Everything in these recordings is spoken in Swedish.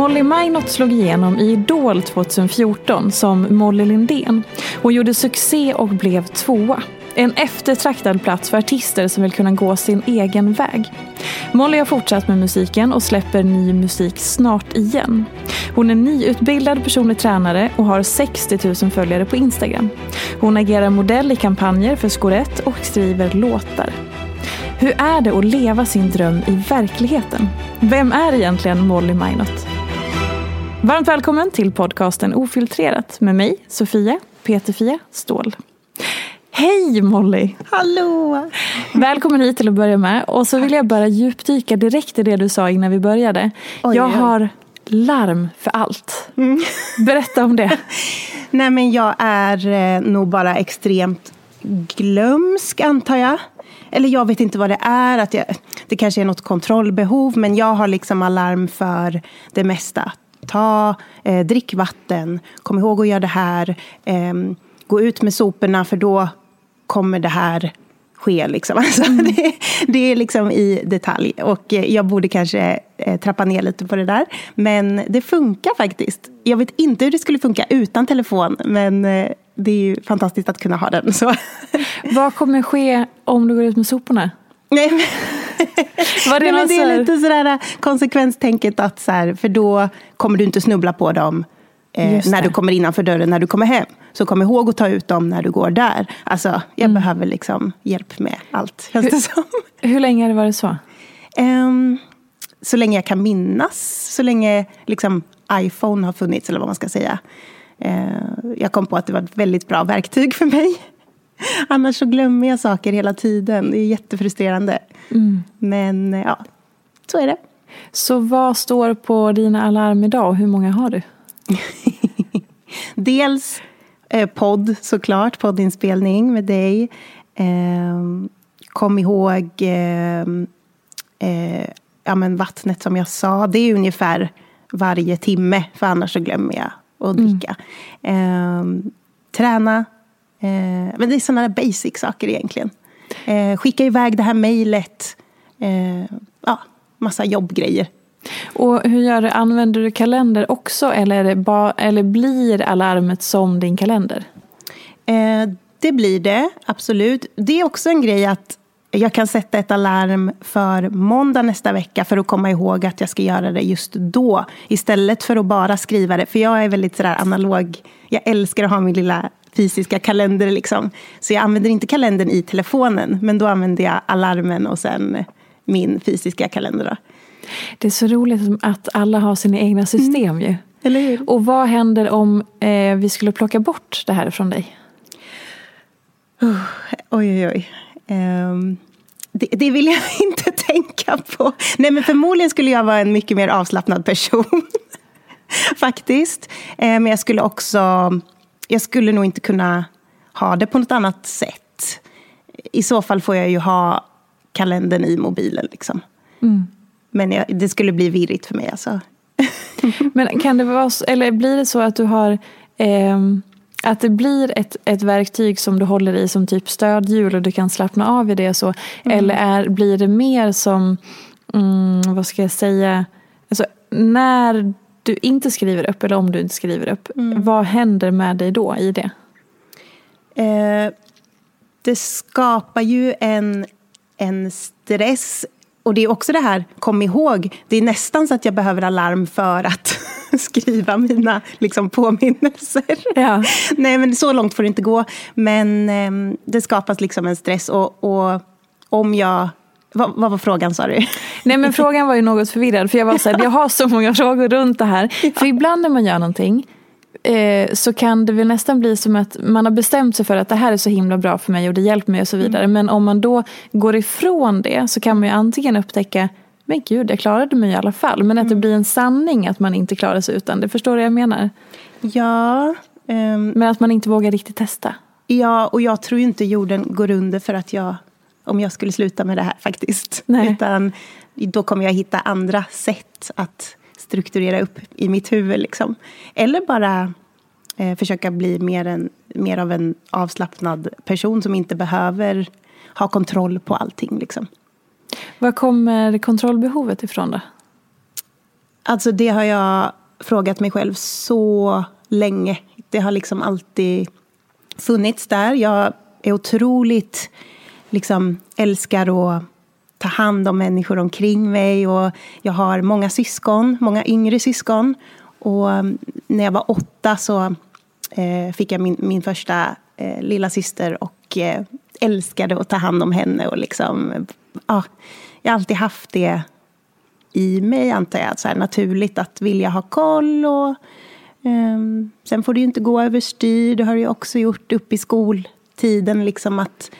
Molly Minot slog igenom i Idol 2014 som Molly Lindén och gjorde succé och blev tvåa. En eftertraktad plats för artister som vill kunna gå sin egen väg. Molly har fortsatt med musiken och släpper ny musik snart igen. Hon är nyutbildad personlig tränare och har 60 000 följare på Instagram. Hon agerar modell i kampanjer för Skorett och skriver låtar. Hur är det att leva sin dröm i verkligheten? Vem är egentligen Molly Minot? Varmt välkommen till podcasten Ofiltrerat med mig, Sofia Peterfia Ståhl. Hej Molly! Hallå! Välkommen hit till att börja med. Och så vill jag bara djupdyka direkt i det du sa innan vi började. Oj, jag har larm för allt. Berätta om det. Nej, men jag är eh, nog bara extremt glömsk, antar jag. Eller jag vet inte vad det är. Att jag, det kanske är något kontrollbehov, men jag har liksom alarm för det mesta. Ta, eh, drick vatten, kom ihåg att göra det här. Eh, gå ut med soporna, för då kommer det här ske. Liksom. Alltså, det, det är liksom i detalj. Och eh, jag borde kanske eh, trappa ner lite på det där. Men det funkar faktiskt. Jag vet inte hur det skulle funka utan telefon, men eh, det är ju fantastiskt att kunna ha den. Så. Vad kommer ske om du går ut med soporna? Nej, men, Var det Nej, det är lite sådär konsekvenstänket att så här, för då kommer du inte snubbla på dem eh, när du kommer innanför dörren, när du kommer hem. Så kom ihåg att ta ut dem när du går där. Alltså, jag Mm. behöver liksom hjälp med allt, känns det som. Hur länge har det varit så? Ehm, så länge jag kan minnas, så länge liksom, iPhone har funnits, eller vad man ska säga. Eh, jag kom på att det var ett väldigt bra verktyg för mig. Annars så glömmer jag saker hela tiden. Det är jättefrustrerande. Men eh, ja, så är det. Så vad står på dina alarm idag och hur många har du? Dels eh, podd såklart, poddinspelning med dig. Ehm, kom ihåg ehm, eh, ja, men vattnet som jag sa. Det är ungefär varje timme, för annars så glömmer jag att dricka. Ehm, träna. Eh, men det är sådana basic saker egentligen. Eh, skicka iväg det här mejlet. Eh, ja, massa jobbgrejer. Och hur gör du? Använder du kalender också eller, är det ba, eller blir alarmet som din kalender? Det blir det, absolut. Det är också en grej att jag kan sätta ett alarm för måndag nästa vecka för att komma ihåg att jag ska göra det just då. Istället för att bara skriva det. För jag är väldigt sådär analog. Jag älskar att ha min lilla fysiska kalender. Liksom. Så jag använder inte kalendern i telefonen. Men då använder jag alarmen och sen min fysiska kalender. Då. Det är så roligt att alla har sina egna system mm. ju. Eller hur? Och vad händer om eh, vi skulle plocka bort det här från dig? Uh, oj, oj, oj. Um, det, det, vill jag inte tänka på. Nej, men förmodligen skulle jag vara en mycket mer avslappnad person. Faktiskt. Eh, men jag skulle också... Jag skulle nog inte kunna ha det på något annat sätt. I så fall får jag ju ha kalendern i mobilen. Liksom. Mm. Men jag, det skulle bli virrigt för mig. Alltså. Men kan det vara, eller blir det så att du har eh, att det blir ett, ett verktyg som du håller i som typ stödhjul och du kan slappna av i det så? Mm. Eller är, blir det mer som, mm, vad ska jag säga, alltså, när du inte skriver upp eller om du inte skriver upp, mm. vad händer med dig då i det? Eh, det skapar ju en, en stress och det är också det här, kom ihåg, det är nästan så att jag behöver alarm för att skriva mina liksom, påminnelser. Ja. Nej, men så långt får det inte gå. Men eh, det skapas liksom en stress. Och, och om jag vad, vad, var frågan sa du? Nej men frågan var ju något förvirrad för jag var så här, jag har så många frågor runt det här. Ja. För ibland när man gör någonting eh, så kan det väl nästan bli som att man har bestämt sig för att det här är så himla bra för mig och det hjälper mig och så vidare. Mm. Men om man då går ifrån det så kan man ju antingen upptäcka men gud, jag klarade mig i alla fall. Men att det mm. blir en sanning att man inte klarar sig utan det. Förstår du vad jag menar? Ja. Um, men att man inte vågar riktigt testa. Ja, och jag tror inte jorden går under för att jag, om jag skulle sluta med det här faktiskt. Nej. Utan då kommer jag hitta andra sätt att strukturera upp i mitt huvud. Liksom. Eller bara eh, försöka bli mer, en, mer av en avslappnad person som inte behöver ha kontroll på allting. Liksom. Var kommer kontrollbehovet ifrån då? Alltså det har jag frågat mig själv så länge. Det har liksom alltid funnits där. Jag är otroligt, liksom älskar att ta hand om människor omkring mig. Och jag har många syskon, många yngre syskon. Och mm, när jag var åtta så eh, fick jag min, min första eh, lilla syster och eh, älskade att ta hand om henne. Och liksom, ja, jag har alltid haft det i mig, antar jag. Så här, naturligt att vilja ha koll. Och, um, sen får det ju inte gå överstyr. Det har det ju också gjort upp i skoltiden. Liksom att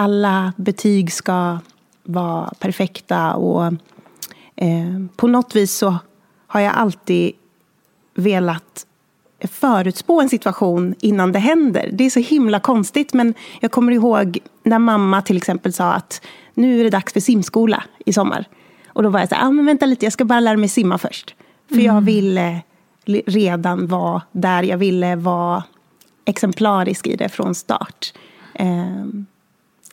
alla betyg ska vara perfekta. Och eh, På något vis så har jag alltid velat förutspå en situation innan det händer. Det är så himla konstigt, men jag kommer ihåg när mamma till exempel sa att nu är det dags för simskola i sommar. Och då var jag så här, ah, men vänta lite, jag ska bara lära mig simma först. För mm. jag ville redan vara där, jag ville vara exemplarisk i det från start. Um,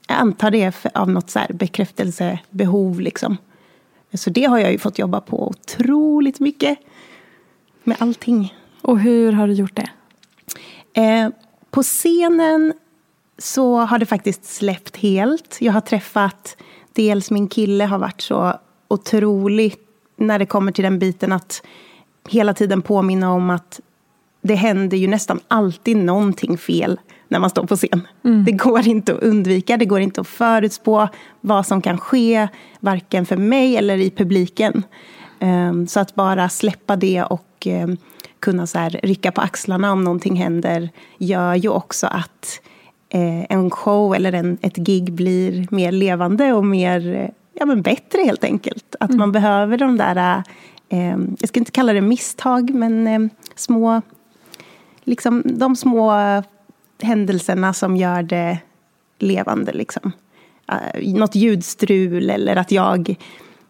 jag antar det av något så bekräftelsebehov. Liksom. Så det har jag ju fått jobba på otroligt mycket. Med allting. Och hur har du gjort det? Eh, på scenen så har det faktiskt släppt helt. Jag har träffat, dels min kille har varit så otroligt när det kommer till den biten att hela tiden påminna om att det händer ju nästan alltid någonting fel när man står på scen. Mm. Det går inte att undvika, det går inte att förutspå vad som kan ske, varken för mig eller i publiken. Um, så att bara släppa det och um, kunna så här rycka på axlarna om någonting händer gör ju också att uh, en show eller en, ett gig blir mer levande och mer, ja, men bättre helt enkelt. Att mm. man behöver de där, uh, jag ska inte kalla det misstag, men små liksom de små händelserna som gör det levande. Liksom. Uh, något ljudstrul eller att jag...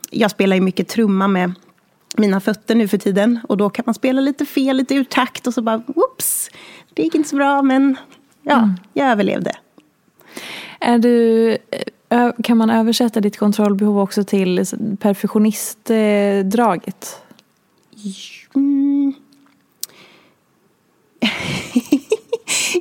Jag spelar ju mycket trumma med mina fötter nu för tiden. Och då kan man spela lite fel, lite ur takt och så bara whoops, det gick inte så bra men ja, mm. jag överlevde. Är du, kan man översätta ditt kontrollbehov också till perfektionistdraget? Mm.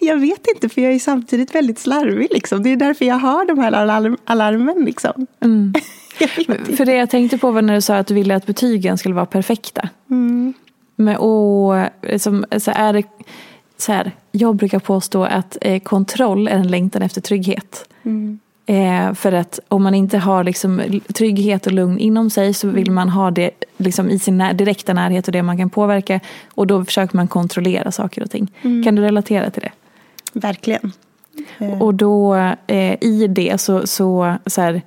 Jag vet inte, för jag är samtidigt väldigt slarvig. Liksom. Det är därför jag har de här alarm alarmen. Liksom. Mm. för det jag tänkte på var när du sa att du ville att betygen skulle vara perfekta. Mm. Men, och, liksom, så är det, så här, jag brukar påstå att eh, kontroll är en längtan efter trygghet. Mm. Eh, för att om man inte har liksom trygghet och lugn inom sig så vill man ha det liksom i sin när, direkta närhet och det man kan påverka. Och då försöker man kontrollera saker och ting. Mm. Kan du relatera till det? Verkligen. Och då eh, i det så, så, så här,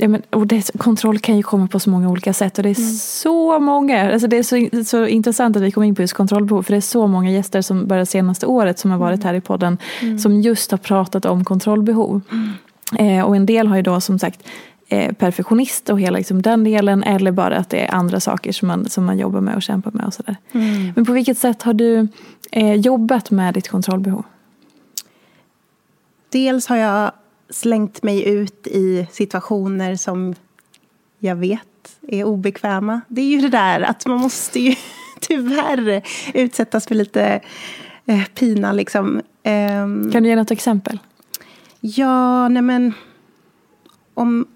Ja, men, och det, kontroll kan ju komma på så många olika sätt och det är mm. så många. Alltså det är så, så intressant att vi kom in på just kontrollbehov för det är så många gäster som bara senaste året som har varit mm. här i podden mm. som just har pratat om kontrollbehov. Mm. Eh, och en del har ju då som sagt eh, perfektionist och hela liksom, den delen eller bara att det är andra saker som man, som man jobbar med och kämpar med och sådär. Mm. Men på vilket sätt har du eh, jobbat med ditt kontrollbehov? Dels har jag slängt mig ut i situationer som jag vet är obekväma. Det är ju det där att man måste ju tyvärr utsättas för lite eh, pina. Liksom. Um, kan du ge något exempel? Ja, nej men... Om,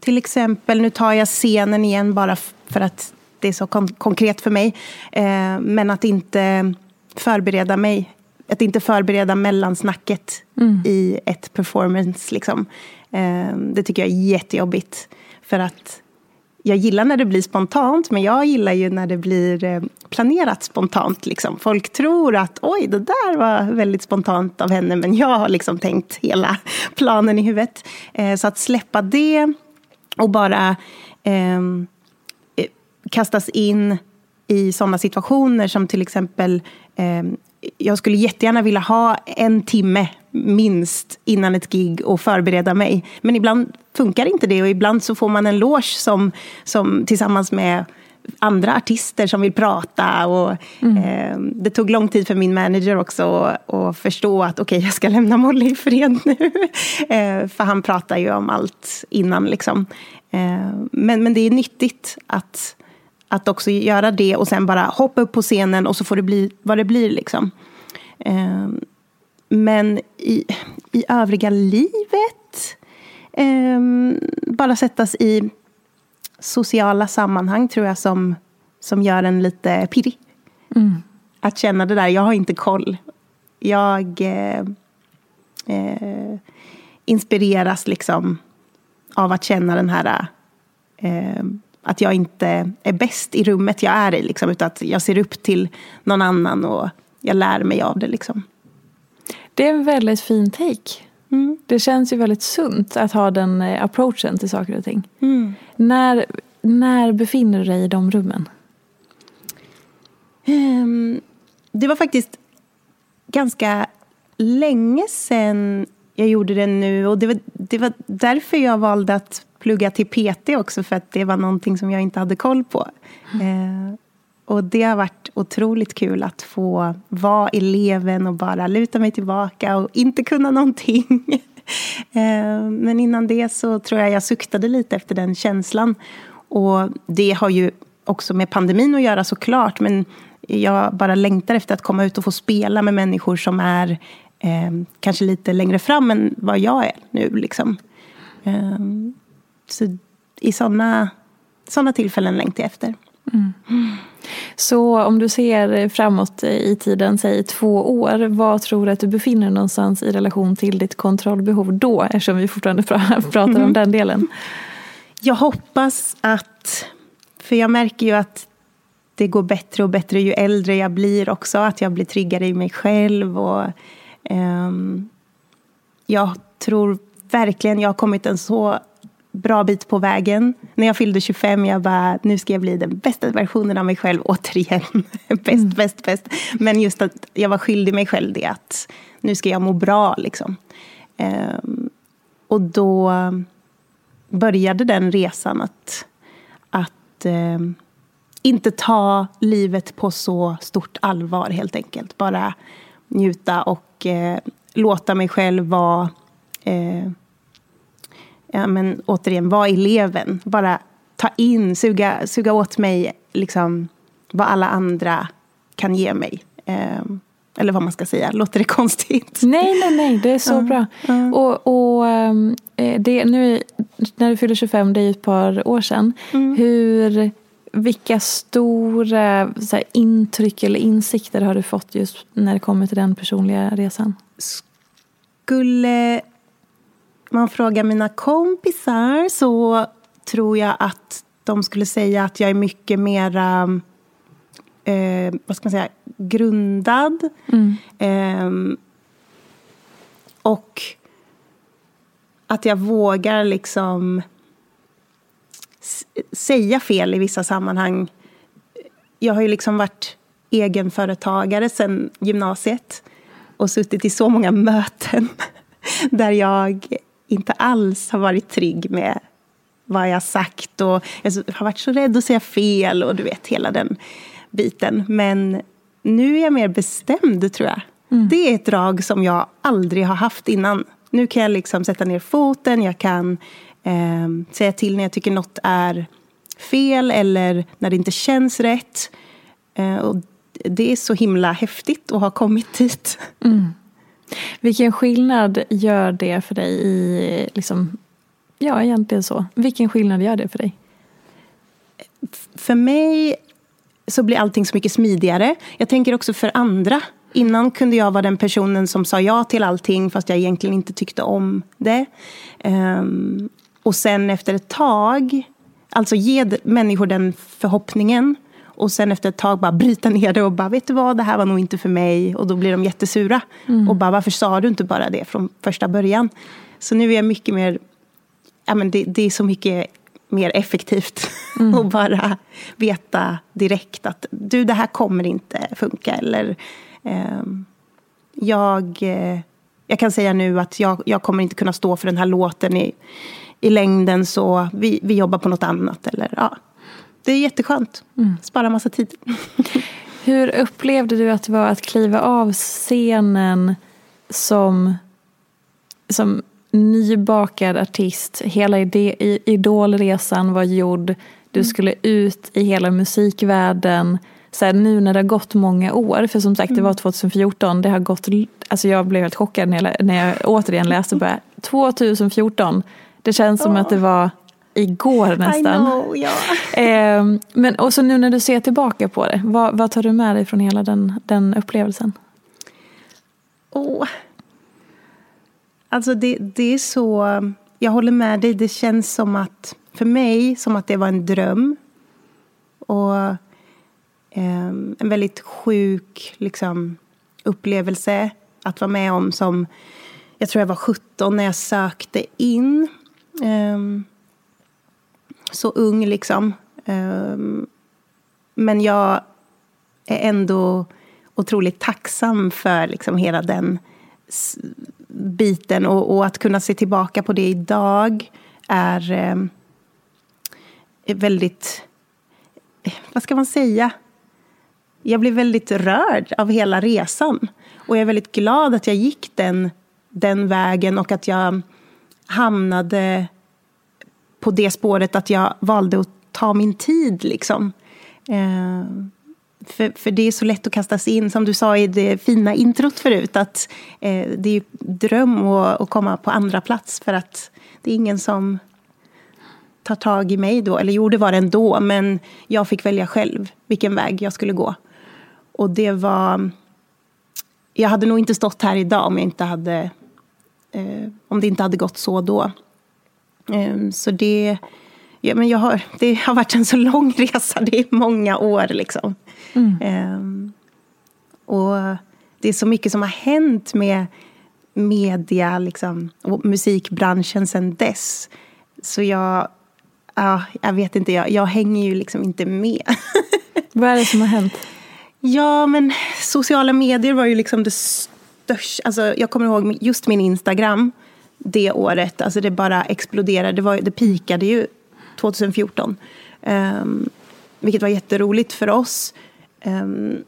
till exempel, nu tar jag scenen igen bara för att det är så kon konkret för mig. Eh, men att inte förbereda mig att inte förbereda mellansnacket mm. i ett performance. Liksom. Eh, det tycker jag är jättejobbigt. För att jag gillar när det blir spontant, men jag gillar ju när det blir eh, planerat spontant. Liksom. Folk tror att oj, det där var väldigt spontant av henne, men jag har liksom tänkt hela planen i huvudet. Eh, så att släppa det och bara ehm, eh, kastas in i sådana situationer som till exempel eh, jag skulle jättegärna vilja ha en timme minst innan ett gig och förbereda mig. Men ibland funkar inte det och ibland så får man en loge som, som tillsammans med andra artister som vill prata. Och, mm. eh, det tog lång tid för min manager också att förstå att okej, okay, jag ska lämna Molly i fred nu. eh, för han pratar ju om allt innan. Liksom. Eh, men, men det är nyttigt att att också göra det och sen bara hoppa upp på scenen och så får det bli vad det blir. Liksom. Eh, men i, i övriga livet, eh, bara sättas i sociala sammanhang tror jag som, som gör en lite pirrig. Mm. Att känna det där, jag har inte koll. Jag eh, eh inspireras liksom av att känna den här eh, att jag inte är bäst i rummet jag är i, liksom, utan att jag ser upp till någon annan och jag lär mig av det. Liksom. Det är en väldigt fin take. Mm. Det känns ju väldigt sunt att ha den eh, approachen till saker och ting. Mm. När, när befinner du dig i de rummen? Um, det var faktiskt ganska länge sedan jag gjorde det nu. Och det var, det var därför jag valde att plugga till PT också för att det var någonting som jag inte hade koll på. Eh, och det har varit otroligt kul att få vara eleven och bara luta mig tillbaka och inte kunna någonting. eh, men innan det så tror jag jag suktade lite efter den känslan. Och det har ju också med pandemin att göra såklart, men jag bara längtar efter att komma ut och få spela med människor som är eh, kanske lite längre fram än vad jag är nu. Liksom. Eh, så i sådana såna tillfällen längtar jag efter. Mm. Så om du ser framåt i tiden, säg två år, vad tror du att du befinner dig någonstans i relation till ditt kontrollbehov då, eftersom vi fortfarande pratar mm. om den delen? Jag hoppas att, för jag märker ju att det går bättre och bättre ju äldre jag blir också, att jag blir tryggare i mig själv. Och, um, jag tror verkligen jag har kommit en så bra bit på vägen. När jag fyllde 25, jag bara, nu ska jag bli den bästa versionen av mig själv återigen. bäst, mm. bäst, bäst. Men just att jag var skyldig mig själv det att nu ska jag må bra liksom. Um, och då började den resan att, att eh, inte ta livet på så stort allvar helt enkelt. Bara njuta och eh, låta mig själv vara eh, ja, men, återigen, vara eleven. Bara ta in, suga, suga åt mig liksom, vad alla andra kan ge mig. Eh, eller vad man ska säga, låter det konstigt? Nej, nej, nej, det är så uh, bra. Uh. Och, och ehm, eh, det, nu, när du fyller 25, det är ju ett par år sedan. Mm. Hur, vilka stora här, intryck eller insikter har du fått just när det kommer till den personliga resan? Skulle man frågar mina kompisar så tror jag att de skulle säga att jag är mycket mera eh, vad ska man säga, grundad. Mm. Eh, och att jag vågar liksom säga fel i vissa sammanhang. Jag har ju liksom varit egenföretagare sedan gymnasiet och suttit i så många möten där jag inte alls har varit trygg med vad jag sagt och jag har varit så rädd att säga fel och du vet hela den biten. Men nu är jag mer bestämd tror jag. Mm. Det är ett drag som jag aldrig har haft innan. Nu kan jag liksom sätta ner foten, jag kan eh, säga till när jag tycker något är fel eller när det inte känns rätt. Eh, och det är så himla häftigt att ha kommit dit. Mm. Vilken skillnad gör det för dig i, liksom, ja egentligen så. Vilken skillnad gör det för dig? För mig så blir allting så mycket smidigare. Jag tänker också för andra. Innan kunde jag vara den personen som sa ja till allting fast jag egentligen inte tyckte om det. Um, och sen efter ett tag, alltså ge människor den förhoppningen och sen efter ett tag bara bryta ner det och bara, vet du vad, det här var nog inte för mig. Och då blir de jättesura. Mm. Och bara, varför sa du inte bara det från första början? Så nu är jag mycket mer, ja men det, det är så mycket mer effektivt mm. och bara veta direkt att du, det här kommer inte funka. Eller eh, jag, eh, jag kan säga nu att jag, jag kommer inte kunna stå för den här låten i, i längden så vi, vi jobbar på något annat. Eller, ja. Det är jätteskönt. Mm. Spara massa tid. Hur upplevde du att det var att kliva av scenen som, som nybakad artist? Hela idolresan var gjord. Du mm. skulle ut i hela musikvärlden. Så här, nu när det har gått många år, för som sagt det var 2014, mm. det har gått, alltså jag blev helt chockad när jag, när jag återigen läste bara 2014, det känns som att det var igår nästan. Know, yeah. eh, men och så nu när du ser tillbaka på det, vad, vad tar du med dig från hela den, den upplevelsen? Oh. Alltså det, det är så, jag håller med dig, det känns som att, för mig, som att det var en dröm. Och eh, en väldigt sjuk liksom, upplevelse att vara med om som, jag tror jag var 17 när jag sökte in. Um, så ung liksom. Ehm, men jag är ändå otroligt tacksam för liksom hela den biten. Och, och, att kunna se tillbaka på det idag är, ehm, är väldigt... Vad ska man säga? Jag blir väldigt rörd av hela resan. Och jag är väldigt glad att jag gick den, den vägen och att jag hamnade på det spåret att jag valde att ta min tid. Liksom. Eh, för, för det är så lätt att kastas in, som du sa i det fina introt förut, att eh, det är dröm att, att komma på andra plats för att det är ingen som tar tag i mig då. Eller jo, det var det ändå, men jag fick välja själv vilken väg jag skulle gå. Och det var... Jag hade nog inte stått här idag om, jag inte hade, eh, om det inte hade gått så då. Ehm, så det, ja, men jag har, det har varit en så lång resa, det är många år liksom. Mm. Ehm, och det är så mycket som har hänt med media liksom, och musikbranschen sedan dess. Så jag, ja, jag vet inte, jag, jag hänger ju liksom inte med. Vad är det som har hänt? Ja, men sociala medier var ju liksom det största. Alltså, jag kommer ihåg just min Instagram det året. Alltså det bara exploderade. Det, var, det pikade ju 2014. Um, ehm, vilket var jätteroligt för oss. Um,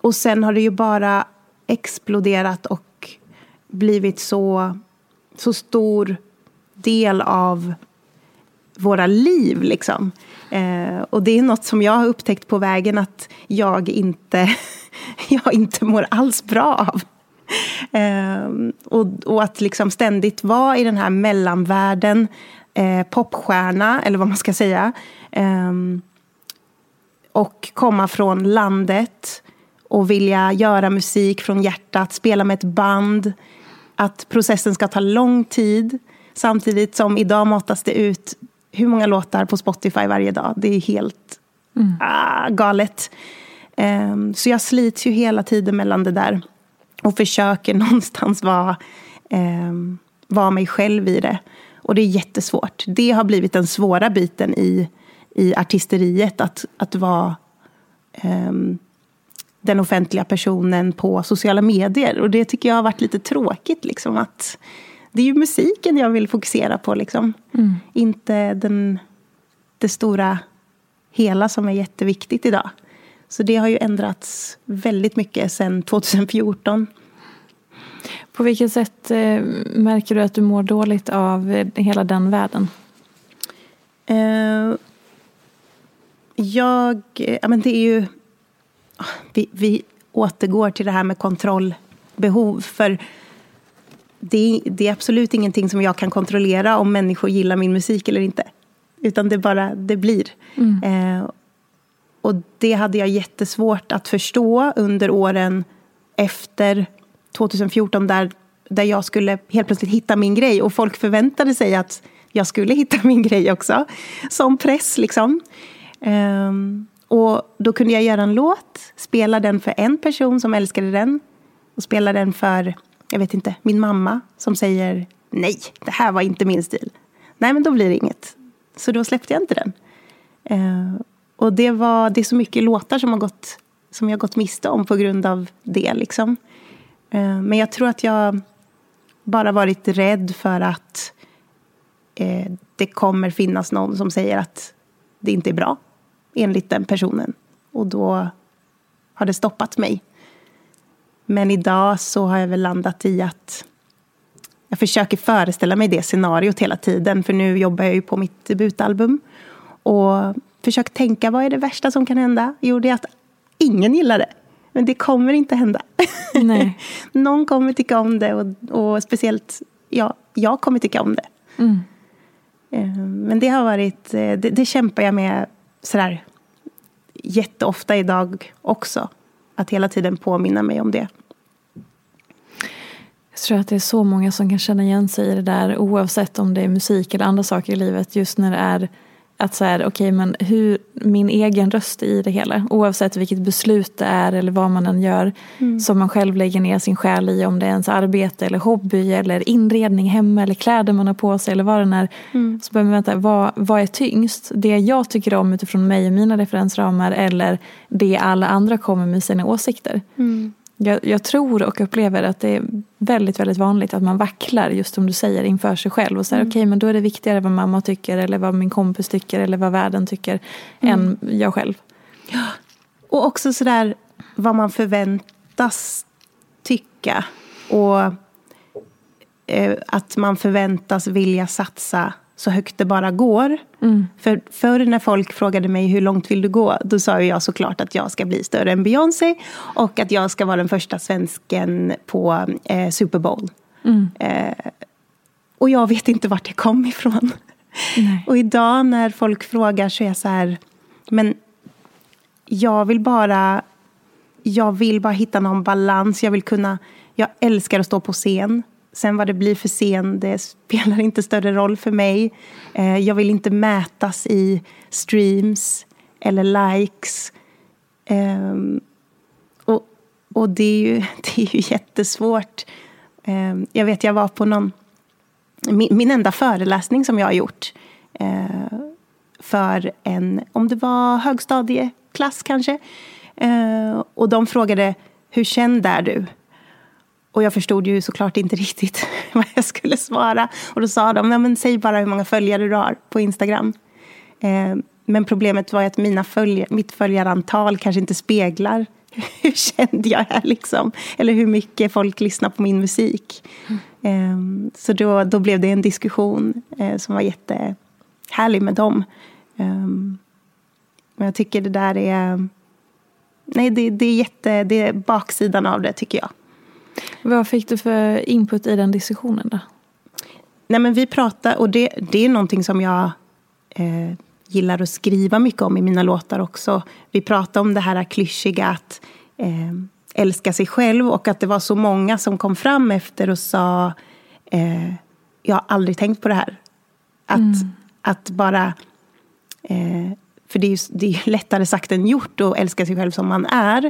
och sen har det ju bara exploderat och blivit så, så stor del av våra liv. Liksom. Eh, och det är något som jag har upptäckt på vägen att jag inte, jag inte mår alls bra av. Eh, och, och, att liksom ständigt vara i den här mellanvärlden, eh, popstjärna, eller vad man ska säga. Eh, och komma från landet och vilja göra musik från hjärtat, spela med ett band. att processen ska ta lång tid. Samtidigt som idag matas det ut hur många låtar på Spotify varje dag. Det är helt mm. ah, galet. Um, så jag slits ju hela tiden mellan det där. Och försöker någonstans vara, um, vara mig själv i det. Och det är jättesvårt. Det har blivit den svåra biten i, i artisteriet. Att, att vara um, den offentliga personen på sociala medier. Och det tycker jag har varit lite tråkigt. Liksom, att det är ju musiken jag vill fokusera på. Liksom. Mm. Inte den, det stora hela som är jätteviktigt idag. Så det har ju ändrats väldigt mycket sedan 2014. På vilket sätt eh, märker du att du mår dåligt av eh, hela den världen? Eh, jag... Ja, men det är ju... Vi, vi återgår till det här med kontrollbehov. För det, det, är absolut ingenting som jag kan kontrollera om människor gillar min musik eller inte. Utan det bara det blir. Mm. Och det hade jag jättesvårt att förstå under åren efter 2014 där, där jag skulle helt plötsligt hitta min grej. Och folk förväntade sig att jag skulle hitta min grej också. Som press liksom. Um, och då kunde jag göra en låt, spela den för en person som älskade den. Och spela den för, jag vet inte, min mamma som säger nej, det här var inte min stil. Nej, men då blir det inget. Så då släppte jag inte den. Uh, och det, var, det är så mycket låtar som, har gått, som jag gått miste om på grund av det. Liksom. Eh, men jag tror att jag bara varit rädd för att eh, det kommer finnas någon som säger att det inte är bra enligt den personen. Och då har det stoppat mig. Men idag så har jag väl landat i att jag försöker föreställa mig det scenariot hela tiden. För nu jobbar jag ju på mitt debutalbum. Och försöker tänka, vad är det värsta som kan hända? Jo, det är att ingen gillar det. Men det kommer inte hända. Nej. Någon kommer tycka om det och, och speciellt ja, jag kommer tycka om det. Mm. Eh, men det har varit, eh, det, det kämpar jag med sådär jätteofta idag också. Att hela tiden påminna mig om det. Jag tror att det är så många som kan känna igen sig i det där oavsett om det är musik eller andra saker i livet. Just när det är att så här, okay, men hur, min egen röst i det hela. Oavsett vilket beslut det är eller vad man än gör. Mm. Som man själv lägger ner sin själ i. Om det är ens arbete eller hobby eller inredning hemma eller kläder man har på sig eller vad det är. Mm. Så behöver man vänta, vad, vad är tyngst? Det jag tycker om utifrån mig och mina referensramar eller det alla andra kommer med sina åsikter. Mm. Jag, jag, tror och upplever att det är väldigt, väldigt vanligt att man vacklar just som du säger inför sig själv och säger mm. okej okay, men då är det viktigare vad mamma tycker eller vad min kompis tycker eller vad världen tycker mm. än jag själv. Ja. Och också sådär vad man förväntas tycka och eh, att man förväntas vilja satsa så högt det bara går. Mm. För förr när folk frågade mig hur långt vill du gå, då sa jag såklart att jag ska bli större än Beyoncé och att jag ska vara den första svensken på eh, Super Bowl. Mm. Eh, och jag vet inte vart det kom ifrån. Nej. Och idag när folk frågar så är jag så här, men jag vill bara, jag vill bara hitta någon balans. Jag vill kunna, jag älskar att stå på scen. Sen vad det blir för scen, det spelar inte större roll för mig. Eh, jag vill inte mätas i streams eller likes. Ehm, och, och det, är ju, det är ju jättesvårt. Ehm, jag vet, jag var på någon... Min, min enda föreläsning som jag har gjort eh, för en, om det var högstadieklass kanske. Eh, och de frågade, hur känd är du? Och jag förstod ju såklart inte riktigt vad jag skulle svara. Och då sa de, Nej, men säg bara hur många följare du har på Instagram. Eh, men problemet var att mina följ mitt följarantal kanske inte speglar hur känd jag är. Liksom. Eller hur mycket folk lyssnar på min musik. Mm. Eh, så då, då blev det en diskussion eh, som var jättehärlig med dem. Eh, men jag tycker det där är... Nej, det, det, är jätte, det är baksidan av det, tycker jag. Vad fick du för input i den diskussionen då? Nej, men vi pratar, och det, det är någonting som jag eh, gillar att skriva mycket om i mina låtar också. Vi pratar om det här klyschiga att eh, älska sig själv och att det var så många som kom fram efter och sa eh, jag har aldrig tänkt på det här. Att, mm. att bara... Eh, för det är, ju, det är lättare sagt än gjort att älska sig själv som man är.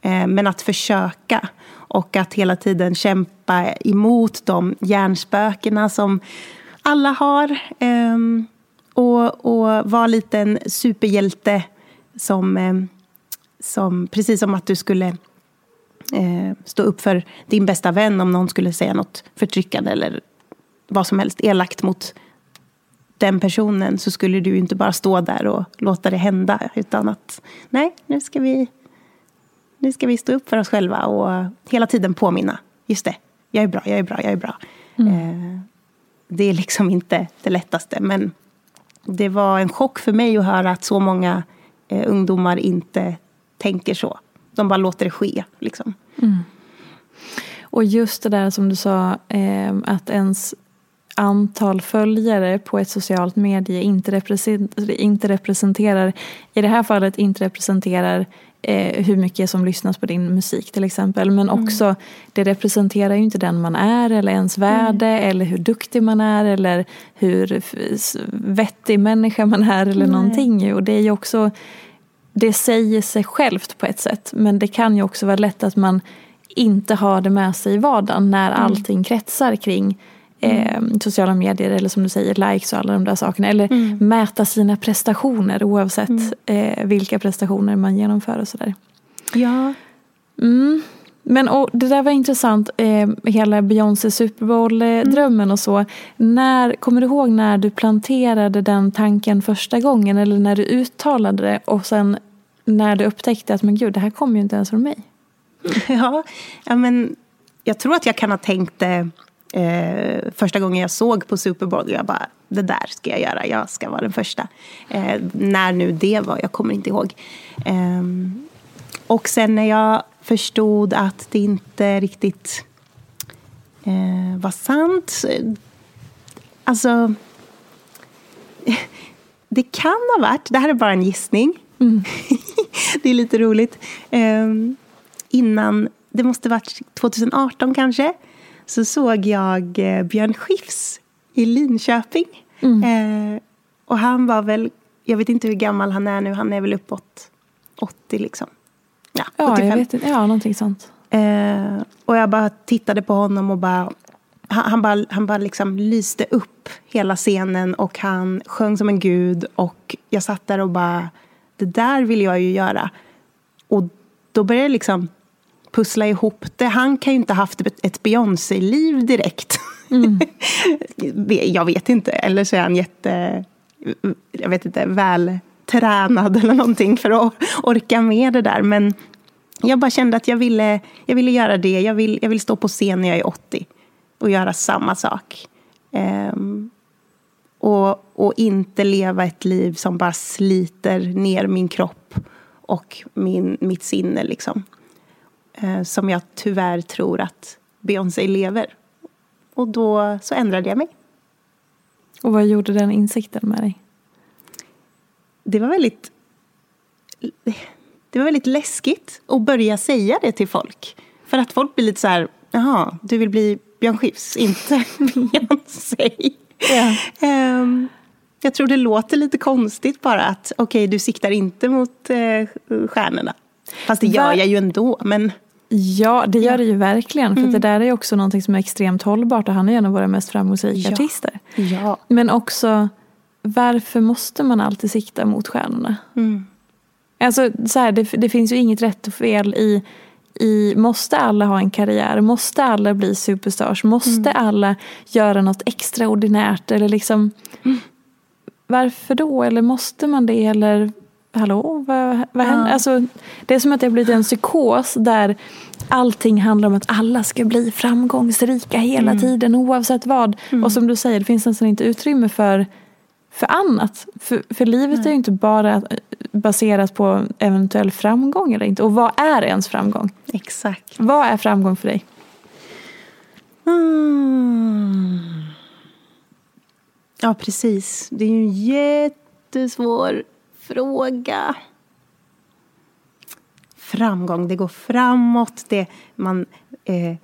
Eh, men att försöka. Och att hela tiden kämpa emot de hjärnspökena som alla har. Ehm, och, och vara lite en superhjälte som, ehm, som... Precis som att du skulle eh, stå upp för din bästa vän om någon skulle säga något förtryckande eller vad som helst elakt mot den personen så skulle du inte bara stå där och låta det hända. Utan att nej, nu ska vi, nu ska vi stå upp för oss själva och hela tiden påminna. Just det, jag är bra, jag är bra, jag är bra. Mm. Eh, det är liksom inte det lättaste. Men det var en chock för mig att höra att så många eh, ungdomar inte tänker så. De bara låter det ske. Liksom. Mm. Och just det där som du sa, eh, att ens antal följare på ett socialt medie inte, representerar, inte representerar, i det här fallet inte representerar eh, hur mycket som lyssnas på din musik till exempel. Men mm. också, mm. det representerar ju inte den man är eller ens värde mm. eller hur duktig man är eller hur vettig människa man är eller Nej. någonting. Och det är ju också, det säger sig självt på ett sätt. Men det kan ju också vara lätt att man inte har det med sig i vardagen när mm. allting kretsar kring eh, sociala medier eller som du säger likes och alla de där sakerna. Eller mm. mäta sina prestationer oavsett mm. eh, vilka prestationer man genomför och sådär. Ja. Mm. Men och, det där var intressant, eh, hela Beyoncé Super Bowl-drömmen mm. och så. När, kommer du ihåg när du planterade den tanken första gången eller när du uttalade det och sen när du upptäckte att men gud, det här kommer ju inte ens från mig? Ja, ja men jag tror att jag kan ha tänkt det Eh, första gången jag såg på Super Bowl, jag bara, det där ska jag göra, jag ska vara den första. Eh, när nu det var, jag kommer inte ihåg. Eh, och sen när jag förstod att det inte riktigt eh, var sant, alltså det kan ha varit, det här är bara en gissning, mm. det är lite roligt, ehm, innan, det måste varit 2018 kanske, så såg jag eh, Björn Skifs i Linköping. Mm. Eh, och han var väl, jag vet inte hur gammal han är nu, han är väl uppåt 80 liksom. Ja, ja 85. Jag vet inte. Ja, någonting sånt. Eh, och jag bara tittade på honom och bara han, han bara, han bara liksom lyste upp hela scenen och han sjöng som en gud. Och jag satt där och bara, det där vill jag ju göra. Och då började jag liksom pussla ihop det. Han kan ju inte ha haft ett Beyoncé-liv direkt. Mm. jag vet inte. Eller så är han jätte, jag vet inte, vältränad eller någonting för att orka med det där. Men jag bara kände att jag ville, jag ville göra det. Jag vill, jag vill stå på scen när jag är 80 och göra samma sak. Um, och, och inte leva ett liv som bara sliter ner min kropp och min, mitt sinne. Liksom som jag tyvärr tror att Beyoncé lever. Och då så ändrade jag mig. Och vad gjorde den insikten med dig? Det var väldigt det var väldigt läskigt att börja säga det till folk. För att folk blir lite så här, jaha, du vill bli Björn Skifs, inte Beyoncé. Yeah. Um, jag tror det låter lite konstigt bara att okej, okay, du siktar inte mot uh, stjärnorna. Fast det gör jag ju ändå. Men... Ja, det gör det ju verkligen. För mm. det där är också någonting som är extremt hållbart och han är en av våra mest framgångsrika ja. artister. Ja. Men också, varför måste man alltid sikta mot stjärnorna? Mm. Alltså, så här, det, det, finns ju inget rätt och fel i, i måste alla ha en karriär? Måste alla bli superstars? Måste mm. alla göra något extraordinärt? Eller liksom, mm. Varför då? Eller måste man det? Eller hallå, vad, vad händer? Ja. Alltså, det är som att har blivit en psykos där allting handlar om att alla ska bli framgångsrika hela mm. tiden oavsett vad. Mm. Och som du säger, det finns nästan inte utrymme för, för annat. För, för livet Nej. är ju inte bara baserat på eventuell framgång eller inte. Och vad är ens framgång? Exakt. Vad är framgång för dig? Mm. Ja, precis. Det är ju en jättesvår fråga. framgång, det går framåt, det, man eh,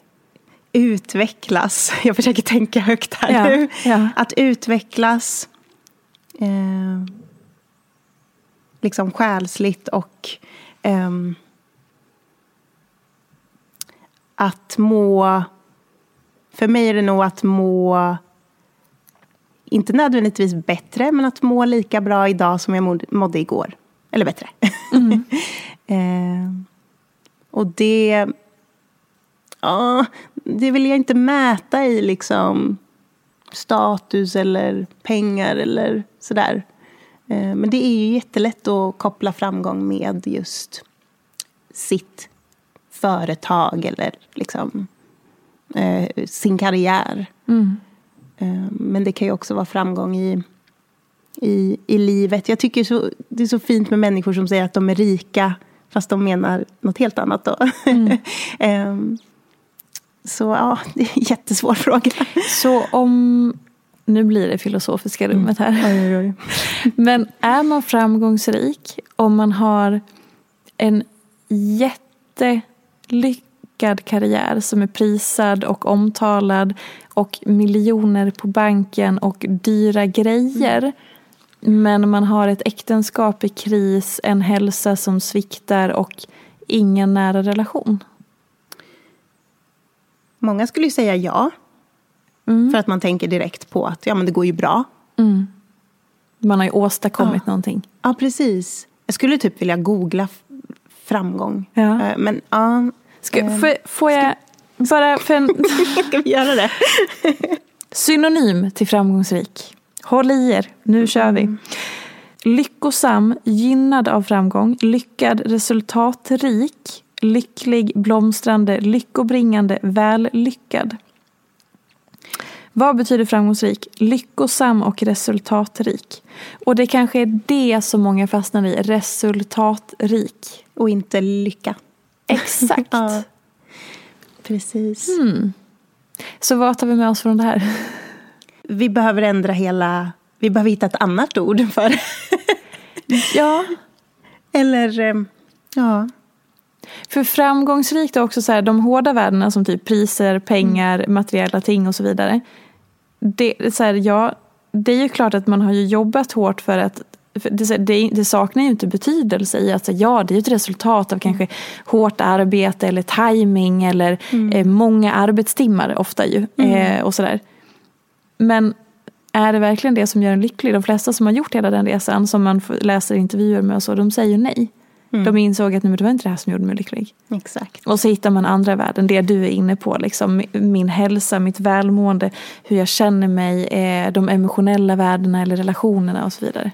utvecklas. Jag försöker tänka högt här Ja, nu. ja. Att utvecklas eh, liksom själsligt och ehm, att må... För mig är det nog att må, inte nödvändigtvis bättre, men att må lika bra idag som jag mådde, igår. Eller bättre. eh, och det... Ja, det vill jag inte mäta i liksom status eller pengar eller sådär. Eh, Men det är ju jättelätt att koppla framgång med just sitt företag eller liksom eh, sin karriär. Eh, Men det kan ju också vara framgång i, i, i livet. Jag tycker så, det är så fint med människor som säger att de är rika fast de menar något helt annat då. Ehm, så ja, det är en jättesvår fråga. Så om, nu blir det filosofiska rummet här. Men är man framgångsrik om man har en jättelyckad karriär som är prisad och omtalad och miljoner på banken och dyra grejer men man har ett äktenskap i kris, en hälsa som sviktar och ingen nära relation? Många skulle ju säga ja. För att man tänker direkt på att ja, men det går ju bra. Man har ju åstadkommit någonting. Ja, precis. Jag skulle typ vilja googla framgång. Ja. Eh, Men ja, Ska, Eh, får, får jag bara för en ska vi göra det? synonym till framgångsrik? Håll i er, nu kör vi. Lyckosam, gynnad av framgång, lyckad, resultatrik, lycklig, blomstrande, lyckobringande, vällyckad. Vad betyder framgångsrik? Lyckosam och resultatrik. Och det kanske är det som många fastnar i, resultatrik. Och inte lycka. Exakt. Ja. Precis. Så vad tar vi med oss från det här? Vi behöver ändra hela... Vi behöver hitta ett annat ord för. Ja, Eller, eh, ja. För framgångsrikt är också så här, de hårda värdena som typ priser, pengar, materiella ting och så vidare. Det, så här, ja, det är ju klart att man har ju jobbat hårt för att det, det, det saknar ju inte betydelse i att så, ja, det är ju ett resultat av kanske hårt arbete eller timing eller eh, många arbetstimmar ofta ju. Eh, och sådär. Men är det verkligen det som gör en lycklig? De flesta som har gjort hela den resan som man läser intervjuer med och så, de säger nej. De insåg att nej, det var inte det här som gjorde mig lycklig. Exakt. Och så hittar man andra värden, det du är inne på. Liksom, min hälsa, mitt välmående, hur jag känner mig, eh, de emotionella värdena eller relationerna och så vidare.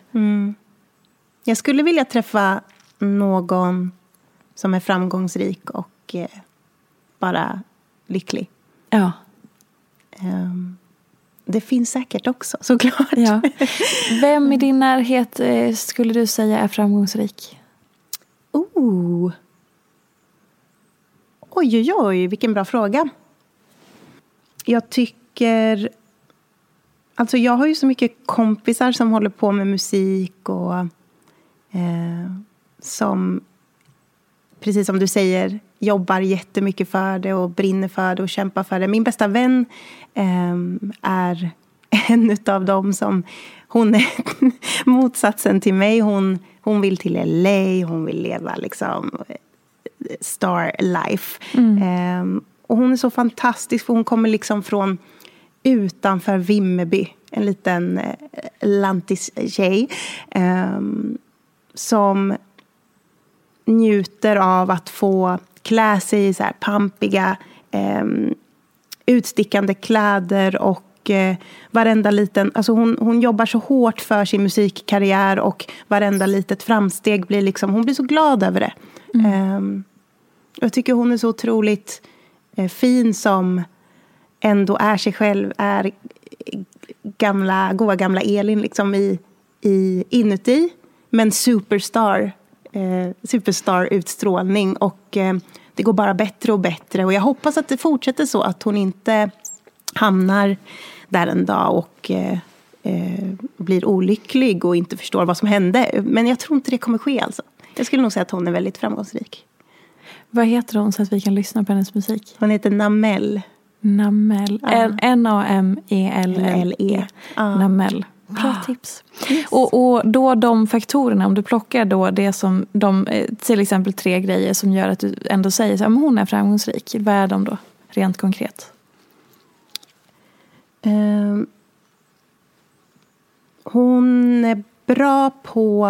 Jag skulle vilja träffa någon som är framgångsrik och eh, bara lycklig. Ja. Ehm, det finns säkert också, såklart. ja. Vem i din närhet eh, skulle du säga är framgångsrik? Oh. Oj, oj, oj, vilken bra fråga. Jag tycker... Alltså jag har ju så mycket kompisar som håller på med musik och eh, som, precis som du säger, jobbar jättemycket för det och brinner för det och kämpar för det. Min bästa vän eh, är en av dem som... Hon är motsatsen till mig. Hon, hon vill till LA, hon vill leva liksom star life. Ehm, och hon är så fantastisk, för hon kommer liksom från utanför Vimmerby. En liten eh, lantis-tjej. ehm, som njuter av att få klä sig i så här pampiga, ehm, utstickande kläder och eh, varenda liten... Alltså hon, hon jobbar så hårt för sin musikkarriär och varenda litet framsteg blir liksom... Hon blir så glad över det. Ehm, jag tycker hon är så otroligt eh, fin som ändå är sig själv, är gamla, goa gamla Elin liksom i, i, inuti. Men superstar, eh, superstar-utstrålning. Och eh, det går bara bättre och bättre. Och jag hoppas att det fortsätter så, att hon inte hamnar där en dag och eh, eh, blir olycklig och inte förstår vad som hände. Men jag tror inte det kommer ske alltså. Jag skulle nog säga att hon är väldigt framgångsrik. Vad heter hon så att vi kan lyssna på hennes musik? Hon heter Namel. Namel. Ja. N-A-M-E-L-L-E. Ja. Namel. Bra tips. Och, och då de faktorerna, om du plockar då det som de, eh, till exempel tre grejer som gör att du ändå säger att hon är framgångsrik. Vad är de då, rent konkret? Ehm, hon är bra på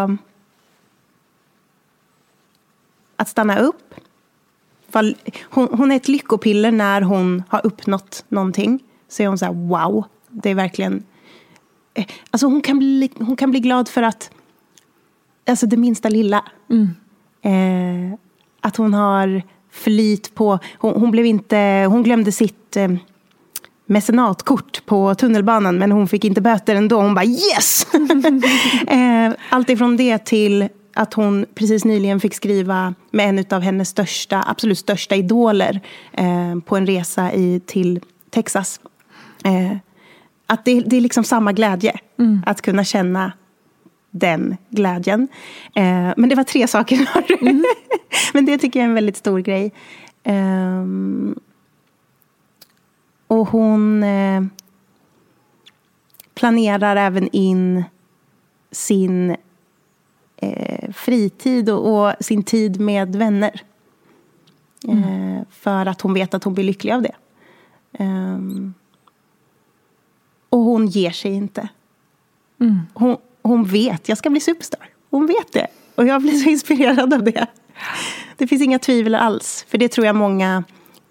att stanna upp. Hon, hon är ett lyckopiller när hon har uppnått någonting. Så är hon så här, wow, det är verkligen... eh, Alltså hon kan bli, hon kan bli glad för att, alltså det minsta lilla. Eh, att hon har flyt på, hon, hon blev inte, hon glömde sitt eh, mecenatkort på tunnelbanan men hon fick inte böter ändå. Hon bara yes! eh, allt ifrån det till att hon precis nyligen fick skriva med en av hennes största, absolut största idoler eh, på en resa i, till Texas. Eh, att det, det är liksom samma glädje, att kunna känna den glädjen. Eh, men det var tre saker. hörru. men det tycker jag är en väldigt stor grej. Ehm, och hon eh, planerar även in sin eh, fritid och, och sin tid med vänner. Eh, för att hon vet att hon blir lycklig av det. Ehm, och hon ger sig inte. Hon, hon vet, jag ska bli superstar. Hon vet det. Och jag blir så inspirerad av det. Det finns inga tvivel alls. För det tror jag många,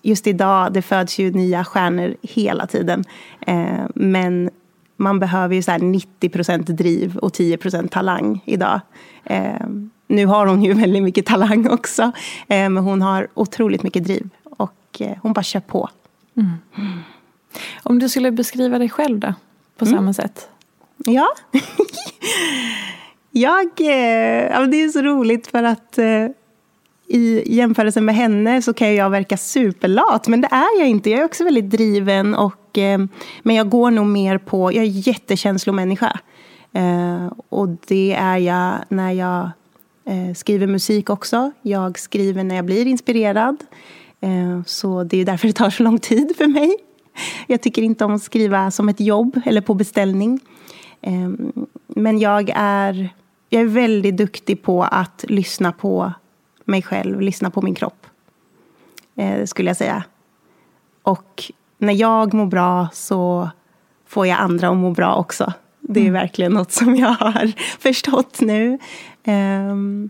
just idag, det föds ju nya stjärnor hela tiden. Eh, men man behöver ju så här 90% driv och 10% talang idag. Eh, nu har hon ju väldigt mycket talang också. Eh, men hon har otroligt mycket driv. Och eh, hon bara kör på. Om du skulle beskriva dig själv då, på samma sätt? Ja. jag, eh, ja, det är så roligt för att eh, i jämförelse med henne så kan jag verka superlat. Men det är jag inte. Jag är också väldigt driven. Och, eh, men jag går nog mer på... Jag är jättekänslomänniska. Eh, och det är jag när jag eh, skriver musik också. Jag skriver när jag blir inspirerad. Eh, så det är därför det tar så lång tid för mig. Jag tycker inte om att skriva som ett jobb eller på beställning. Eh, men jag är, jag är väldigt duktig på att lyssna på mig själv, lyssna på min kropp. Eh, skulle jag säga. Och när jag mår bra så får jag andra att må bra också. Det är verkligen något som jag har förstått nu. Ehm,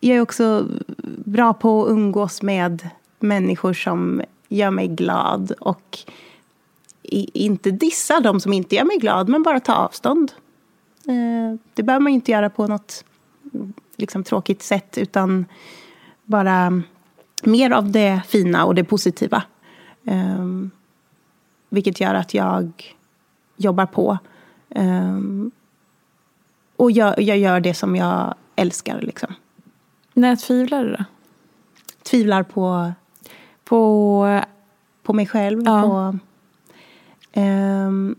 jag är också bra på att umgås med människor som gör mig glad. Och inte dissa de som inte gör mig glad, men bara ta avstånd. Eh, det behöver man ju inte göra på något liksom, tråkigt sätt, utan bara mer av det fina och det positiva. Ehm, vilket gör att jag jobbar på. Ehm, och jag, jag gör det som jag älskar. Liksom. När tvivlar du då? Tvivlar på, På... på mig själv. Ja. På, ehm,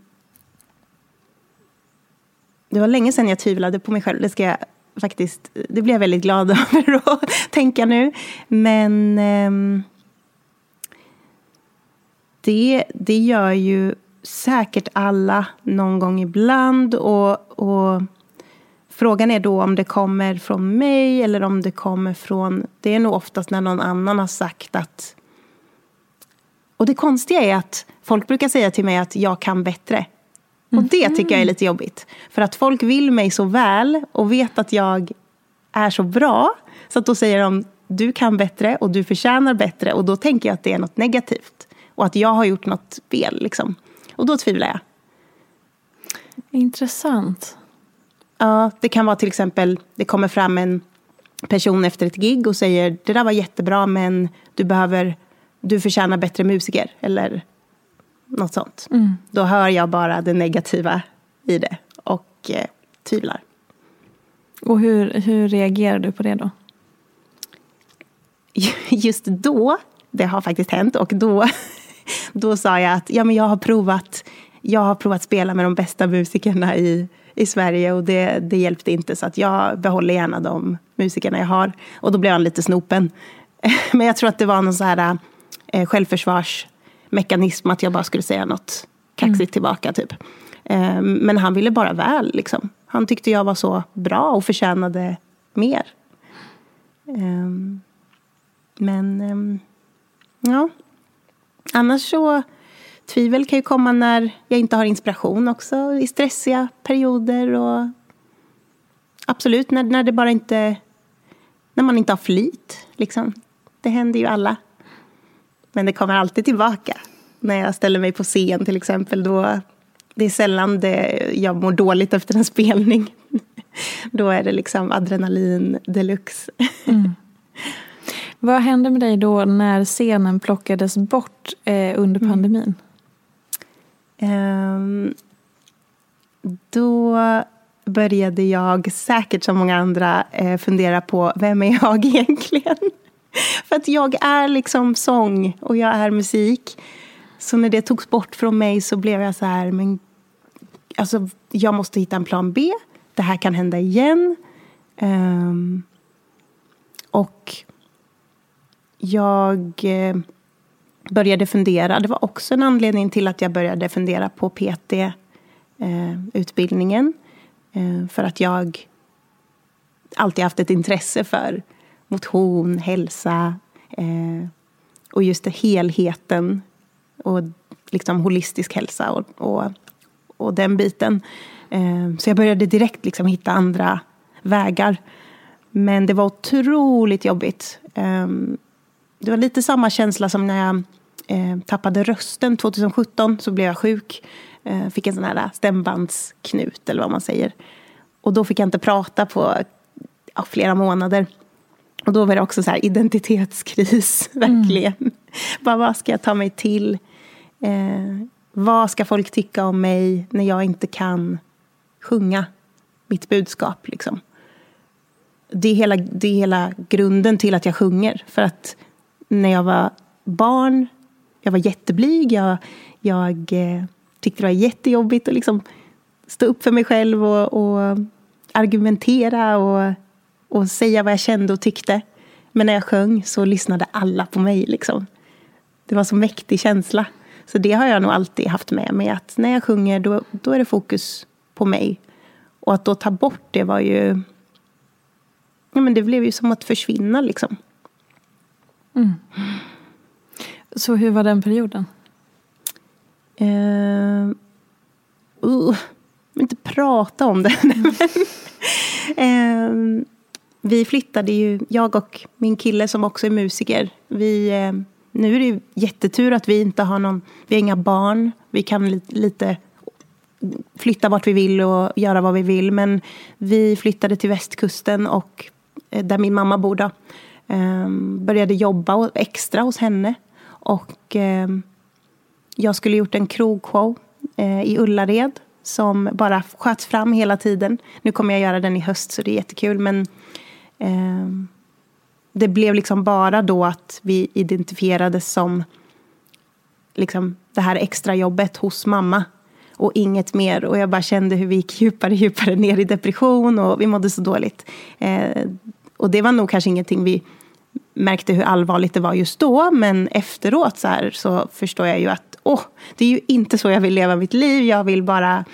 det var länge sedan jag tvivlade på mig själv. Det ska jag faktiskt... Det blir jag väldigt glad över att tänka nu. Men... eh, det, det gör ju säkert alla någon gång ibland. Och, och Frågan är då om det kommer från mig eller om det kommer från... Det är nog oftast när någon annan har sagt att... Och det konstiga är att folk brukar säga till mig att jag kan bättre. Och det tycker jag är lite jobbigt. För att folk vill mig så väl och vet att jag är så bra. Så att då säger de, du kan bättre och du förtjänar bättre. Och då tänker jag att det är något negativt. Och att jag har gjort något fel. Liksom. Och då tvivlar jag. Intressant. Ja, det kan vara till exempel, det kommer fram en person efter ett gig och säger det där var jättebra men du behöver, du förtjänar bättre musiker. Eller något sånt. Då hör jag bara det negativa i det och eh, tvivlar. Och hur, hur reagerar du på det då? Just då, det har faktiskt hänt, och då, då sa jag att ja, men jag, har provat, jag har provat spela med de bästa musikerna i, i Sverige och det, det hjälpte inte så att jag behåller gärna de musikerna jag har. Och då blev han lite snopen. Men jag tror att det var någon så här eh, självförsvarsmekanism, att jag bara skulle säga något kaxigt mm. tillbaka. typ. Eh, men han ville bara väl. Liksom. Han tyckte jag var så bra och förtjänade mer. Eh, men ehm, ja, annars så tvivel kan ju komma när jag inte har inspiration också i stressiga perioder. Och absolut, när, när det bara inte... När man inte har flyt. Liksom. Det händer ju alla. Men det kommer alltid tillbaka. När jag ställer mig på scen till exempel. Då, det är sällan det, jag mår dåligt efter en spelning. Då är det liksom adrenalin deluxe. Mm. Vad hände med dig då när scenen plockades bort eh, under mm. pandemin? Mm. Um, då började jag, säkert som många andra, eh, fundera på vem är jag egentligen? För att jag är liksom sång och jag är musik. Så när det togs bort från mig så blev jag så här, men alltså, jag måste hitta en plan B. Det här kan hända igen. Um, och jag eh, började fundera. Det var också en anledning till att jag började fundera på PT-utbildningen. Eh, eh, för att jag alltid haft ett intresse för motion, hälsa eh, och just det, helheten och liksom holistisk hälsa och, och, och den biten. Eh, så jag började direkt liksom hitta andra vägar. Men det var otroligt jobbigt. Eh, det var lite samma känsla som när jag eh, tappade rösten 2017. Så blev jag sjuk. Eh, fick en sån här stämbandsknut, eller vad man säger. Och då fick jag inte prata på ja, flera månader. Och då var det också så här identitetskris, verkligen. Mm. Bara, vad ska jag ta mig till? Eh, vad ska folk tycka om mig när jag inte kan sjunga mitt budskap? Liksom? Det, är hela, det är hela grunden till att jag sjunger. För att när jag var barn, jag var jätteblyg. Jag, jag eh, tyckte det var jättejobbigt att liksom stå upp för mig själv och, och argumentera och och säga vad jag kände och tyckte. Men när jag sjöng så lyssnade alla på mig. Liksom. Det var så mäktig känsla. Så det har jag nog alltid haft med mig. Att när jag sjunger då, då är det fokus på mig. Och att då ta bort det var ju... Ja, men det blev ju som att försvinna liksom. Mm. Så hur var den perioden? Uh, uh, inte prata om det. uh, vi flyttade ju, jag och min kille som också är musiker. Vi, eh, nu är det ju jättetur att vi inte har någon, vi har inga barn. Vi kan lite flytta vart vi vill och göra vad vi vill. Men vi flyttade till västkusten och eh, där min mamma bor då. Ehm, började jobba extra hos henne. Och ehm, jag skulle gjort en krogshow eh, i Ullared som bara sköts fram hela tiden. Nu kommer jag göra den i höst så det är jättekul. Men Ehm, det blev liksom bara då att vi identifierades som liksom, det här extra jobbet hos mamma och inget mer. Och jag bara kände hur vi gick djupare och djupare ner i depression och vi mådde så dåligt. Eh, och det var nog kanske ingenting vi märkte hur allvarligt det var just då, men efteråt så, här, så förstår jag ju att åh, det är ju inte så jag vill leva mitt liv. Jag vill bara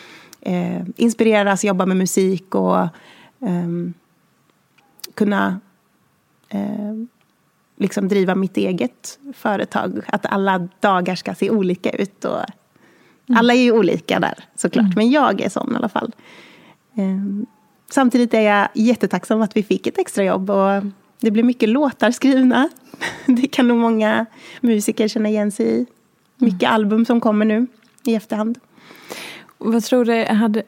eh, inspireras, jobba med musik och eh, kunna eh, liksom driva mitt eget företag. Att alla dagar ska se olika ut. Och mm. Alla är ju olika där såklart, mm. men jag är sån i alla fall. Eh, samtidigt är jag jättetacksam att vi fick ett extrajobb. Och det blir mycket låtar skrivna. Det kan nog många musiker känna igen sig i. Mycket mm. album som kommer nu i efterhand. Vad tror du, hade,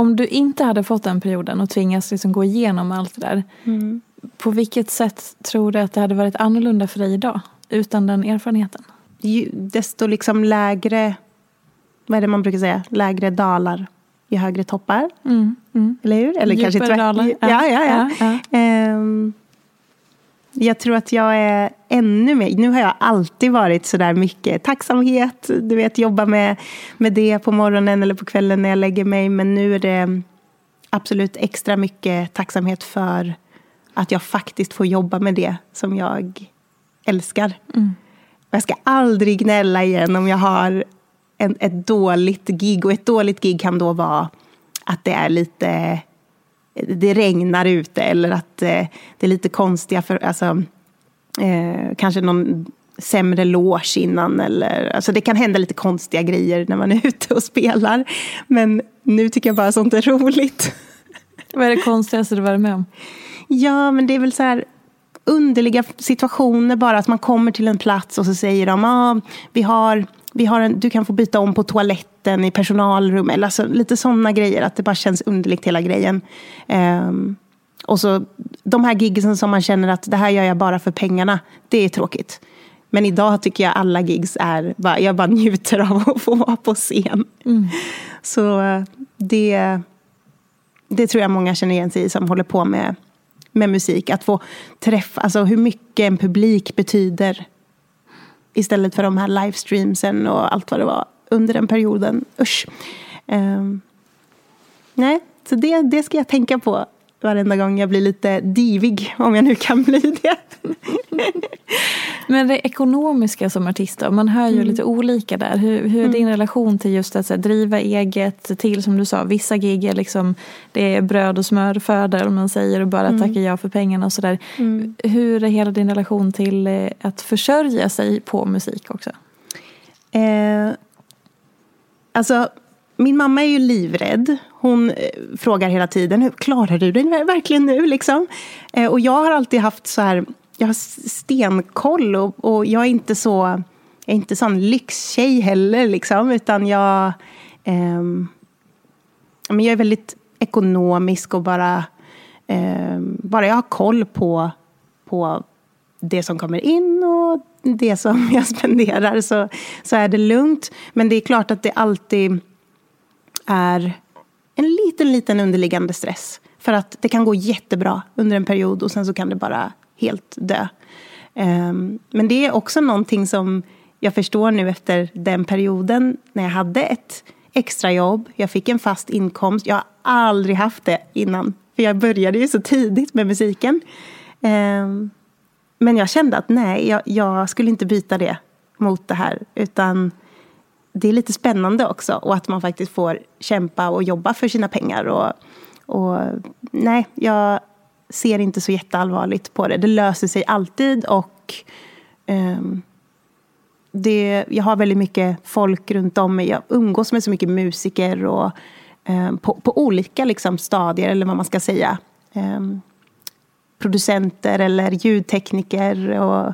om du inte hade fått den perioden och tvingats liksom gå igenom allt det där. Mm. På vilket sätt tror du att det hade varit annorlunda för dig idag? Utan den erfarenheten? Ju, desto liksom lägre, vad är det man brukar säga, lägre dalar ju högre toppar. Mm, mm. Eller hur? Eller Djupare kanske dalar. Ja, ja, ja. ja, ja. Um, jag tror att jag är ännu mer... Nu har jag alltid varit så där mycket tacksamhet. Du vet, jobba med, med det på morgonen eller på kvällen när jag lägger mig. Men nu är det absolut extra mycket tacksamhet för att jag faktiskt får jobba med det som jag älskar. Mm. Jag ska aldrig gnälla igen om jag har en, ett dåligt gig. Och ett dåligt gig kan då vara att det är lite det regnar ute eller att eh, det är lite konstiga, för, alltså, eh, kanske någon sämre loge innan. Eller, alltså det kan hända lite konstiga grejer när man är ute och spelar. Men nu tycker jag bara sånt är roligt. Vad är det konstigaste du varit med om? Ja, men det är väl så här underliga situationer bara. Att man kommer till en plats och så säger de ah, vi har, vi har en, du kan få byta om på toaletten i personalrum. Eller alltså, lite sådana grejer. Att det bara känns underligt hela grejen. Um, och så de här gigsen som man känner att det här gör jag bara för pengarna. Det är tråkigt. Men idag tycker jag alla gigs är, bara, jag bara njuter av att få vara på scen. Mm. Så eh, det, det tror jag många känner igen sig i som håller på med, med musik. Att få träffa, alltså hur mycket en publik betyder. Istället för de här livestreamsen och allt vad det var under den perioden. Usch. Um, nej, så det, det ska jag tänka på varenda gång jag blir lite divig, om jag nu kan bli det. Men det ekonomiska som artist då? Man hör ju mm. lite olika där. Hur, hur är din mm. relation till just att här, driva eget till, som du sa, vissa gig är liksom, det är bröd och smörföda om man säger och bara mm. tackar ja för pengarna och sådär. Mm. Hur är hela din relation till eh, att försörja sig på musik också? Eh, alltså, min mamma är ju livrädd. Hon eh, frågar hela tiden, hur klarar du dig verkligen nu? Liksom? Eh, och jag har alltid haft så här jag har stenkoll och, och jag är inte så, jag är inte sån lyxtjej heller liksom, utan jag, eh, men jag är väldigt ekonomisk och bara, eh, bara jag har koll på, på det som kommer in och det som jag spenderar så, så är det lugnt. Men det är klart att det alltid är en liten, liten underliggande stress. För att det kan gå jättebra under en period och sen så kan det bara helt dö. Ehm, men det är också någonting som jag förstår nu efter den perioden när jag hade ett extrajobb, jag fick en fast inkomst. Jag har aldrig haft det innan, för jag började ju så tidigt med musiken. Ehm, men jag kände att nej, jag, jag, skulle inte byta det mot det här, utan det är lite spännande också och att man faktiskt får kämpa och jobba för sina pengar. Och, och nej, jag ser inte så jätteallvarligt på det. Det löser sig alltid och um, det, jag har väldigt mycket folk runt om mig. Jag umgås med så mycket musiker och, um, på, på, olika liksom, stadier, eller vad man ska säga. Um, producenter eller ljudtekniker. Och,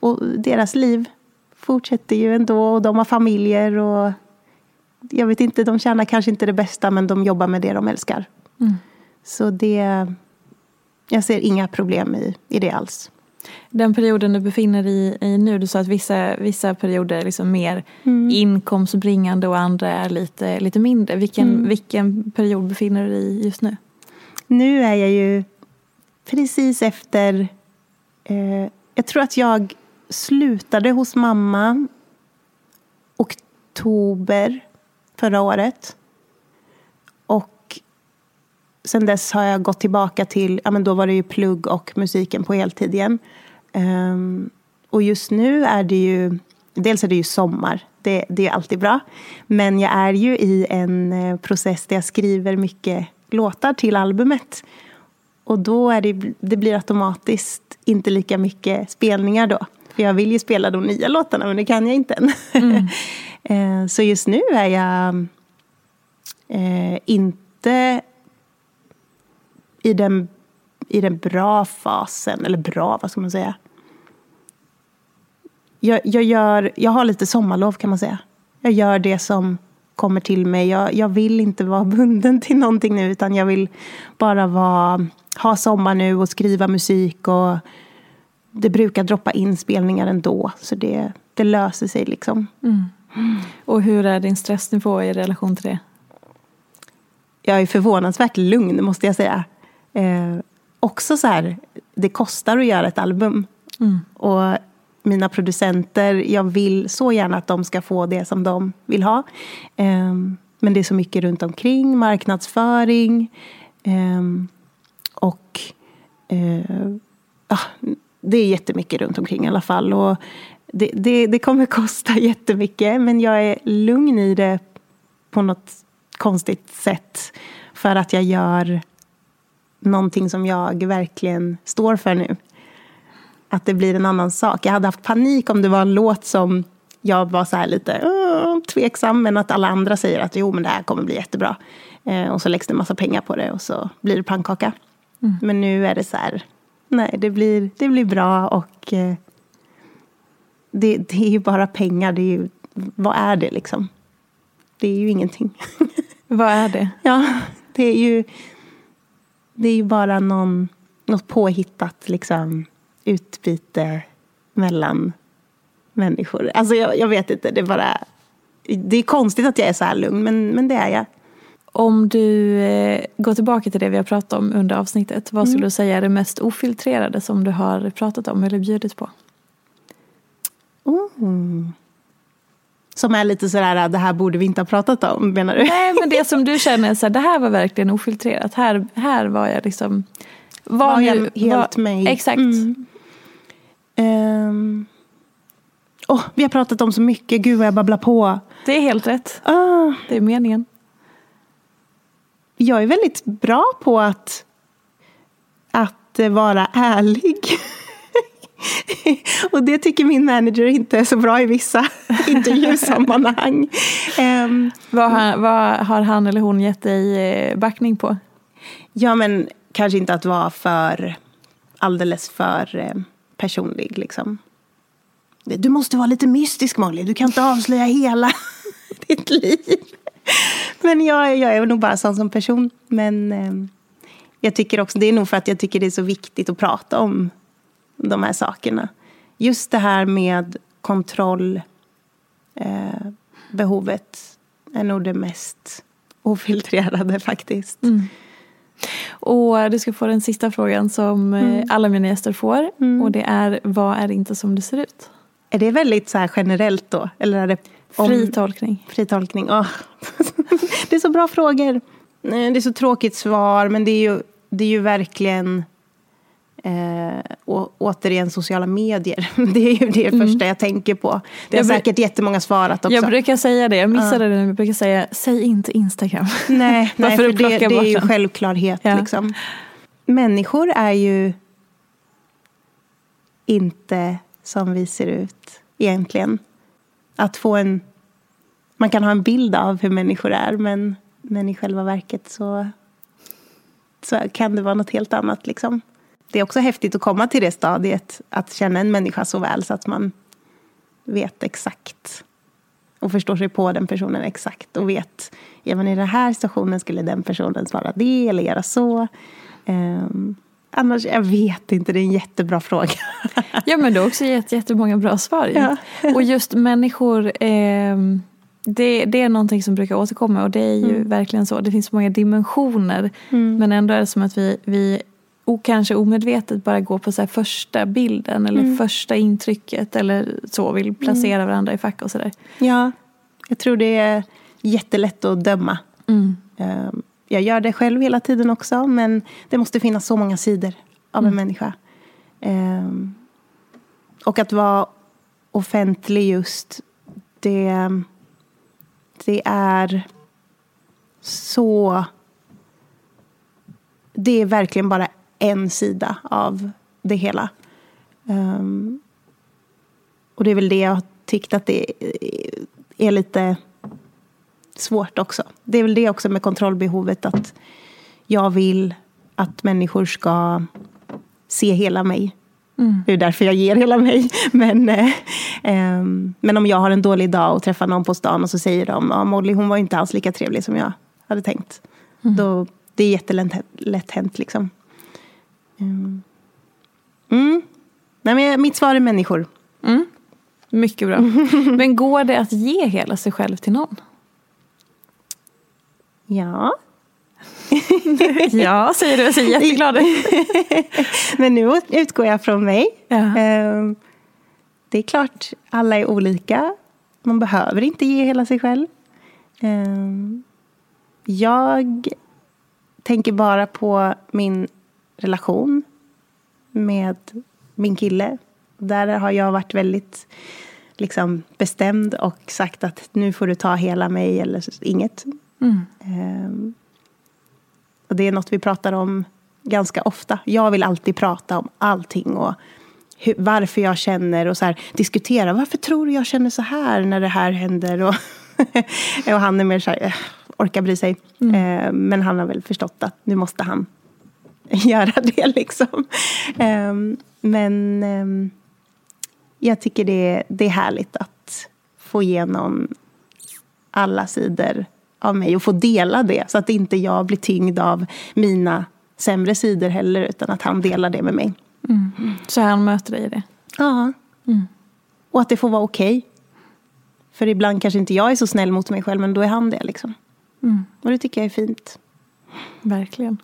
och deras liv fortsätter ju ändå och de har familjer. och Jag vet inte, de tjänar kanske inte det bästa men de jobbar med det de älskar. Mm. Så det, jag ser inga problem i, i det alls. Den perioden du befinner dig i, nu, du sa att vissa, vissa perioder är liksom mer mm. inkomstbringande och andra är lite, lite mindre. Vilken, mm. vilken period befinner du dig i just nu? Nu är jag ju precis efter... Eh, jag tror att jag slutade hos mamma oktober förra året Och sen dess har jag gått tillbaka till, ja men då var det ju plugg och musiken på heltid igen. Um, och just nu är det ju, dels är det ju sommar, det, det är alltid bra. Men jag är ju i en eh, process där jag skriver mycket låtar till albumet. Och då är det, det blir automatiskt inte lika mycket spelningar då. För jag vill ju spela de nya låtarna, men det kan jag inte än. Mm. Eh, så just nu är jag eh, inte i den, i den bra fasen, eller bra, vad ska man säga? Jag, jag, gör, jag har lite sommarlov kan man säga. Jag gör det som kommer till mig. Jag, jag vill inte vara bunden till någonting nu utan jag vill bara vara, ha sommar nu och skriva musik. och Det brukar droppa in spelningar ändå så det, det löser sig liksom. Mm. Och hur är din stressnivå i relation till det? Jag är förvånansvärt lugn måste jag säga eh, också så här, det kostar att göra ett album. Mm. Och mina producenter, jag vill så gärna att de ska få det som de vill ha. Eh, men det är så mycket runt omkring, marknadsföring. Eh, och eh, ah, det är jättemycket runt omkring i alla fall. Och det, det, det kommer kosta jättemycket, men jag är lugn i det på något konstigt sätt. För att jag gör någonting som jag verkligen står för nu. Att det blir en annan sak. Jag hade haft panik om det var en låt som jag var så här lite uh, tveksam, men att alla andra säger att jo, men det här kommer bli jättebra. Eh, och så läggs det en massa pengar på det och så blir det pannkaka. Mm. Men nu är det så här, nej, det blir, det blir bra och eh, det, det är ju bara pengar. Det är ju, vad är det liksom? Det är ju ingenting. vad är det? Ja, det är ju, det är ju bara någon, något påhittat liksom, utbyte mellan människor. Alltså jag, jag, vet inte, det är bara... Det är konstigt att jag är så här lugn, men, men det är jag. Om du eh, går tillbaka till det vi har pratat om under avsnittet, vad skulle mm. du säga är det mest ofiltrerade som du har pratat om eller bjudit på? Mm. Som är lite sådär, det här borde vi inte ha pratat om, menar du? Nej, men det som du känner, så här, det här var verkligen ofiltrerat. Här, här var jag liksom... Var, var jag helt var, mig? Exakt. Mm. Um. Oh, vi har pratat om så mycket, gud vad jag babblar på. Det är helt rätt. Uh. Det är meningen. Jag är väldigt bra på att, att vara ärlig. och det tycker min manager inte är så bra i vissa intervjusammanhang. um, vad, har, vad har han eller hon gett dig eh, backning på? Ja, men kanske inte att vara för alldeles för eh, personlig. Liksom. Du måste vara lite mystisk Molly, du kan inte avslöja hela ditt liv. Men jag, jag är nog bara sån som person. Men eh, jag tycker också, det är nog för att jag tycker det är så viktigt att prata om de här sakerna. Just det här med kontrollbehovet eh, är nog det mest ofiltrerade faktiskt. Mm. Och du ska få den sista frågan som eh, mm. alla mina gäster får. Mm. Och det är, vad är inte som det ser ut? Är det väldigt så generellt då? Eller är det om... Fri tolkning. Fri tolkning. Oh. det är så bra frågor. Det är så tråkigt svar, men det är ju, det är ju verkligen Eh, och, återigen sociala medier. Det är ju det mm. första jag tänker på. Det har jag säkert jättemånga svarat också. Jag brukar säga det, jag missade uh. det nu. Jag brukar säga, säg inte Instagram. Nej, nej för det, det är ju självklarhet. Ja. Liksom. Människor är ju inte som vi ser ut egentligen. Att få en... Man kan ha en bild av hur människor är men, men i själva verket så, så kan det vara något helt annat. Liksom det är också häftigt att komma till det stadiet, att känna en människa så väl så att man vet exakt och förstår sig på den personen exakt och vet, även i den här situationen skulle den personen svara det eller göra så. Um, annars, jag vet inte, det är en jättebra fråga. ja, men du har också gett jättemånga bra svar. Ja. och just människor, eh, det, det, är någonting som brukar återkomma och det är ju mm. verkligen så. Det finns många dimensioner, mm. men ändå är det som att vi, vi och kanske omedvetet bara gå på så första bilden eller mm. första intrycket eller så, vill placera mm. varandra i fack och sådär. Ja, jag tror det är jättelätt att döma. Mm. Jag gör det själv hela tiden också, men det måste finnas så många sidor av en mm. människa. Ehm, och att vara offentlig just, det, det är så... Det är verkligen bara en sida av det hela. Um, och det är väl det jag har tyckt att det är lite svårt också. Det är väl det också med kontrollbehovet att jag vill att människor ska se hela mig. Mm. Det är därför jag ger hela mig. Men, eh, eh, men om jag har en dålig dag och träffar någon på stan och så säger de att ja, Molly hon var inte alls lika trevlig som jag hade tänkt. Mm. Då, det är jättelätt hänt liksom. Mm. mm. Nej, men mitt svar är människor. Mm. Mycket bra. Men går det att ge hela sig själv till någon? Ja. ja, säger du. Jag ser jätteglad Men nu utgår jag från mig. Ja. Ehm, det är klart, alla är olika. Man behöver inte ge hela sig själv. Ehm, jag tänker bara på min relation med min kille. Där har jag varit väldigt liksom, bestämd och sagt att nu får du ta hela mig eller inget. Mm. Ehm, och det är något vi pratar om ganska ofta. Jag vill alltid prata om allting och hur, varför jag känner och så här, diskutera. Varför tror du jag känner så här när det här händer? Och, och han är mer så här, eh, orkar bry sig. Eh, men han har väl förstått att nu måste han göra det liksom. Eh, men ehm, jag tycker det, det är härligt att få igenom alla sidor av mig och få dela det. Så att inte jag blir tyngd av mina sämre sidor heller utan att han delar det med mig. Så han möter dig i det. Ja. Och att det får vara okej. För ibland kanske inte jag är så snäll mot mig själv men då är han det liksom. Och det tycker jag är fint. Verkligen.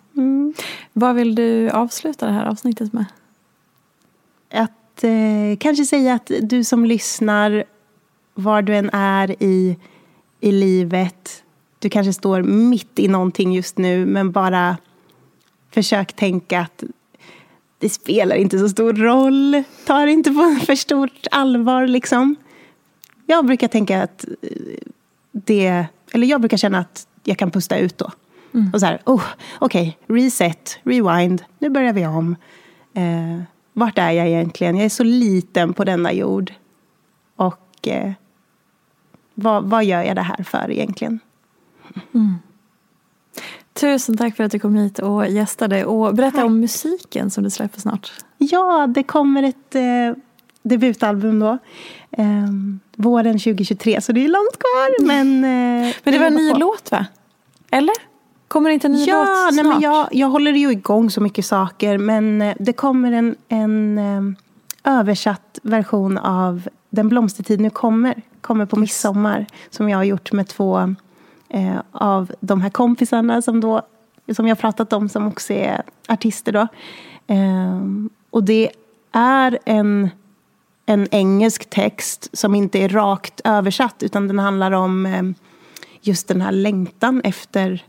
Vad vill du avsluta det här avsnittet med? Att eh, kanske säga att du som lyssnar, var du än är i, i livet, du kanske står mitt i någonting just nu, men bara försök tänka att det spelar inte så stor roll. Ta det inte på för stort allvar liksom. Jag brukar tänka att eh, det, eller jag brukar känna att jag kan pusta ut då. Och så här, oh, okej, reset, rewind, nu börjar vi om. Eh, vart är jag egentligen? Jag är så liten på denna jord. Och eh, vad, vad gör jag det här för egentligen? Tusen tack för att du kom hit och gästade och berätta Tack. om musiken som du släpper snart. Ja, det kommer ett eh, debutalbum då. Eh, våren 2023, så det är långt kvar. Men, eh, Men det var en ny på. låt va? Eller? Kommer det inte en ny Ja, låt nej, snart? men jag, jag håller ju igång så mycket saker. Men eh, det kommer en, en eh, översatt version av Den blomstertid nu kommer. Kommer på midsommar. Som jag har gjort med två eh, av de här kompisarna som, då, som jag pratat om. Som också är artister då. Eh, och det är en, en engelsk text som inte är rakt översatt. Utan den handlar om eh, just den här längtan efter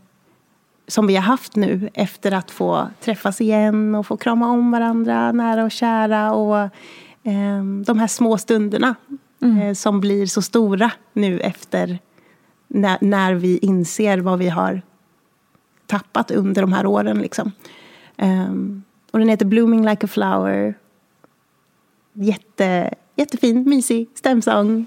som vi har haft nu efter att få träffas igen och få krama om varandra nära och kära. Och eh, de här små stunderna eh, som blir så stora nu efter när, när vi inser vad vi har tappat under de här åren. Liksom. Eh, och den heter Blooming like a flower. Jätte, jättefin, mysig stämsång.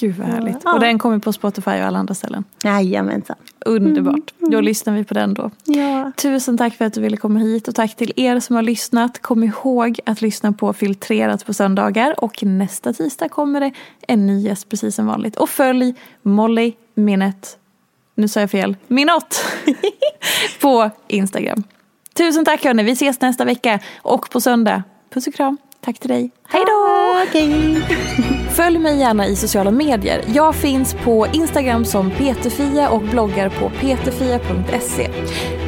Gud vad härligt. Ja. Och den kommer på Spotify och alla andra ställen. Jajamensan. Underbart. Då lyssnar vi på den då. Ja. Tusen tack för att du ville komma hit och tack till er som har lyssnat. Kom ihåg att lyssna på Filtrerat på söndagar och nästa tisdag kommer det en ny gäst precis som vanligt. Och följ Molly Minnet, nu sa jag fel, Minott på Instagram. Tusen tack hörni, vi ses nästa vecka och på söndag. Puss och kram, tack till dig. Hej då! Följ mig gärna i sociala medier. Jag finns på Instagram som peterfia och bloggar på peterfia.se.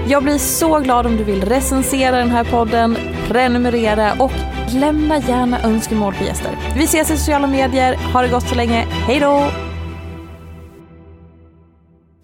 Jag blir så glad om du vill recensera den här podden, prenumerera och lämna gärna önskemål på gäster. Vi ses i sociala medier. Ha det gott så länge. Hej då!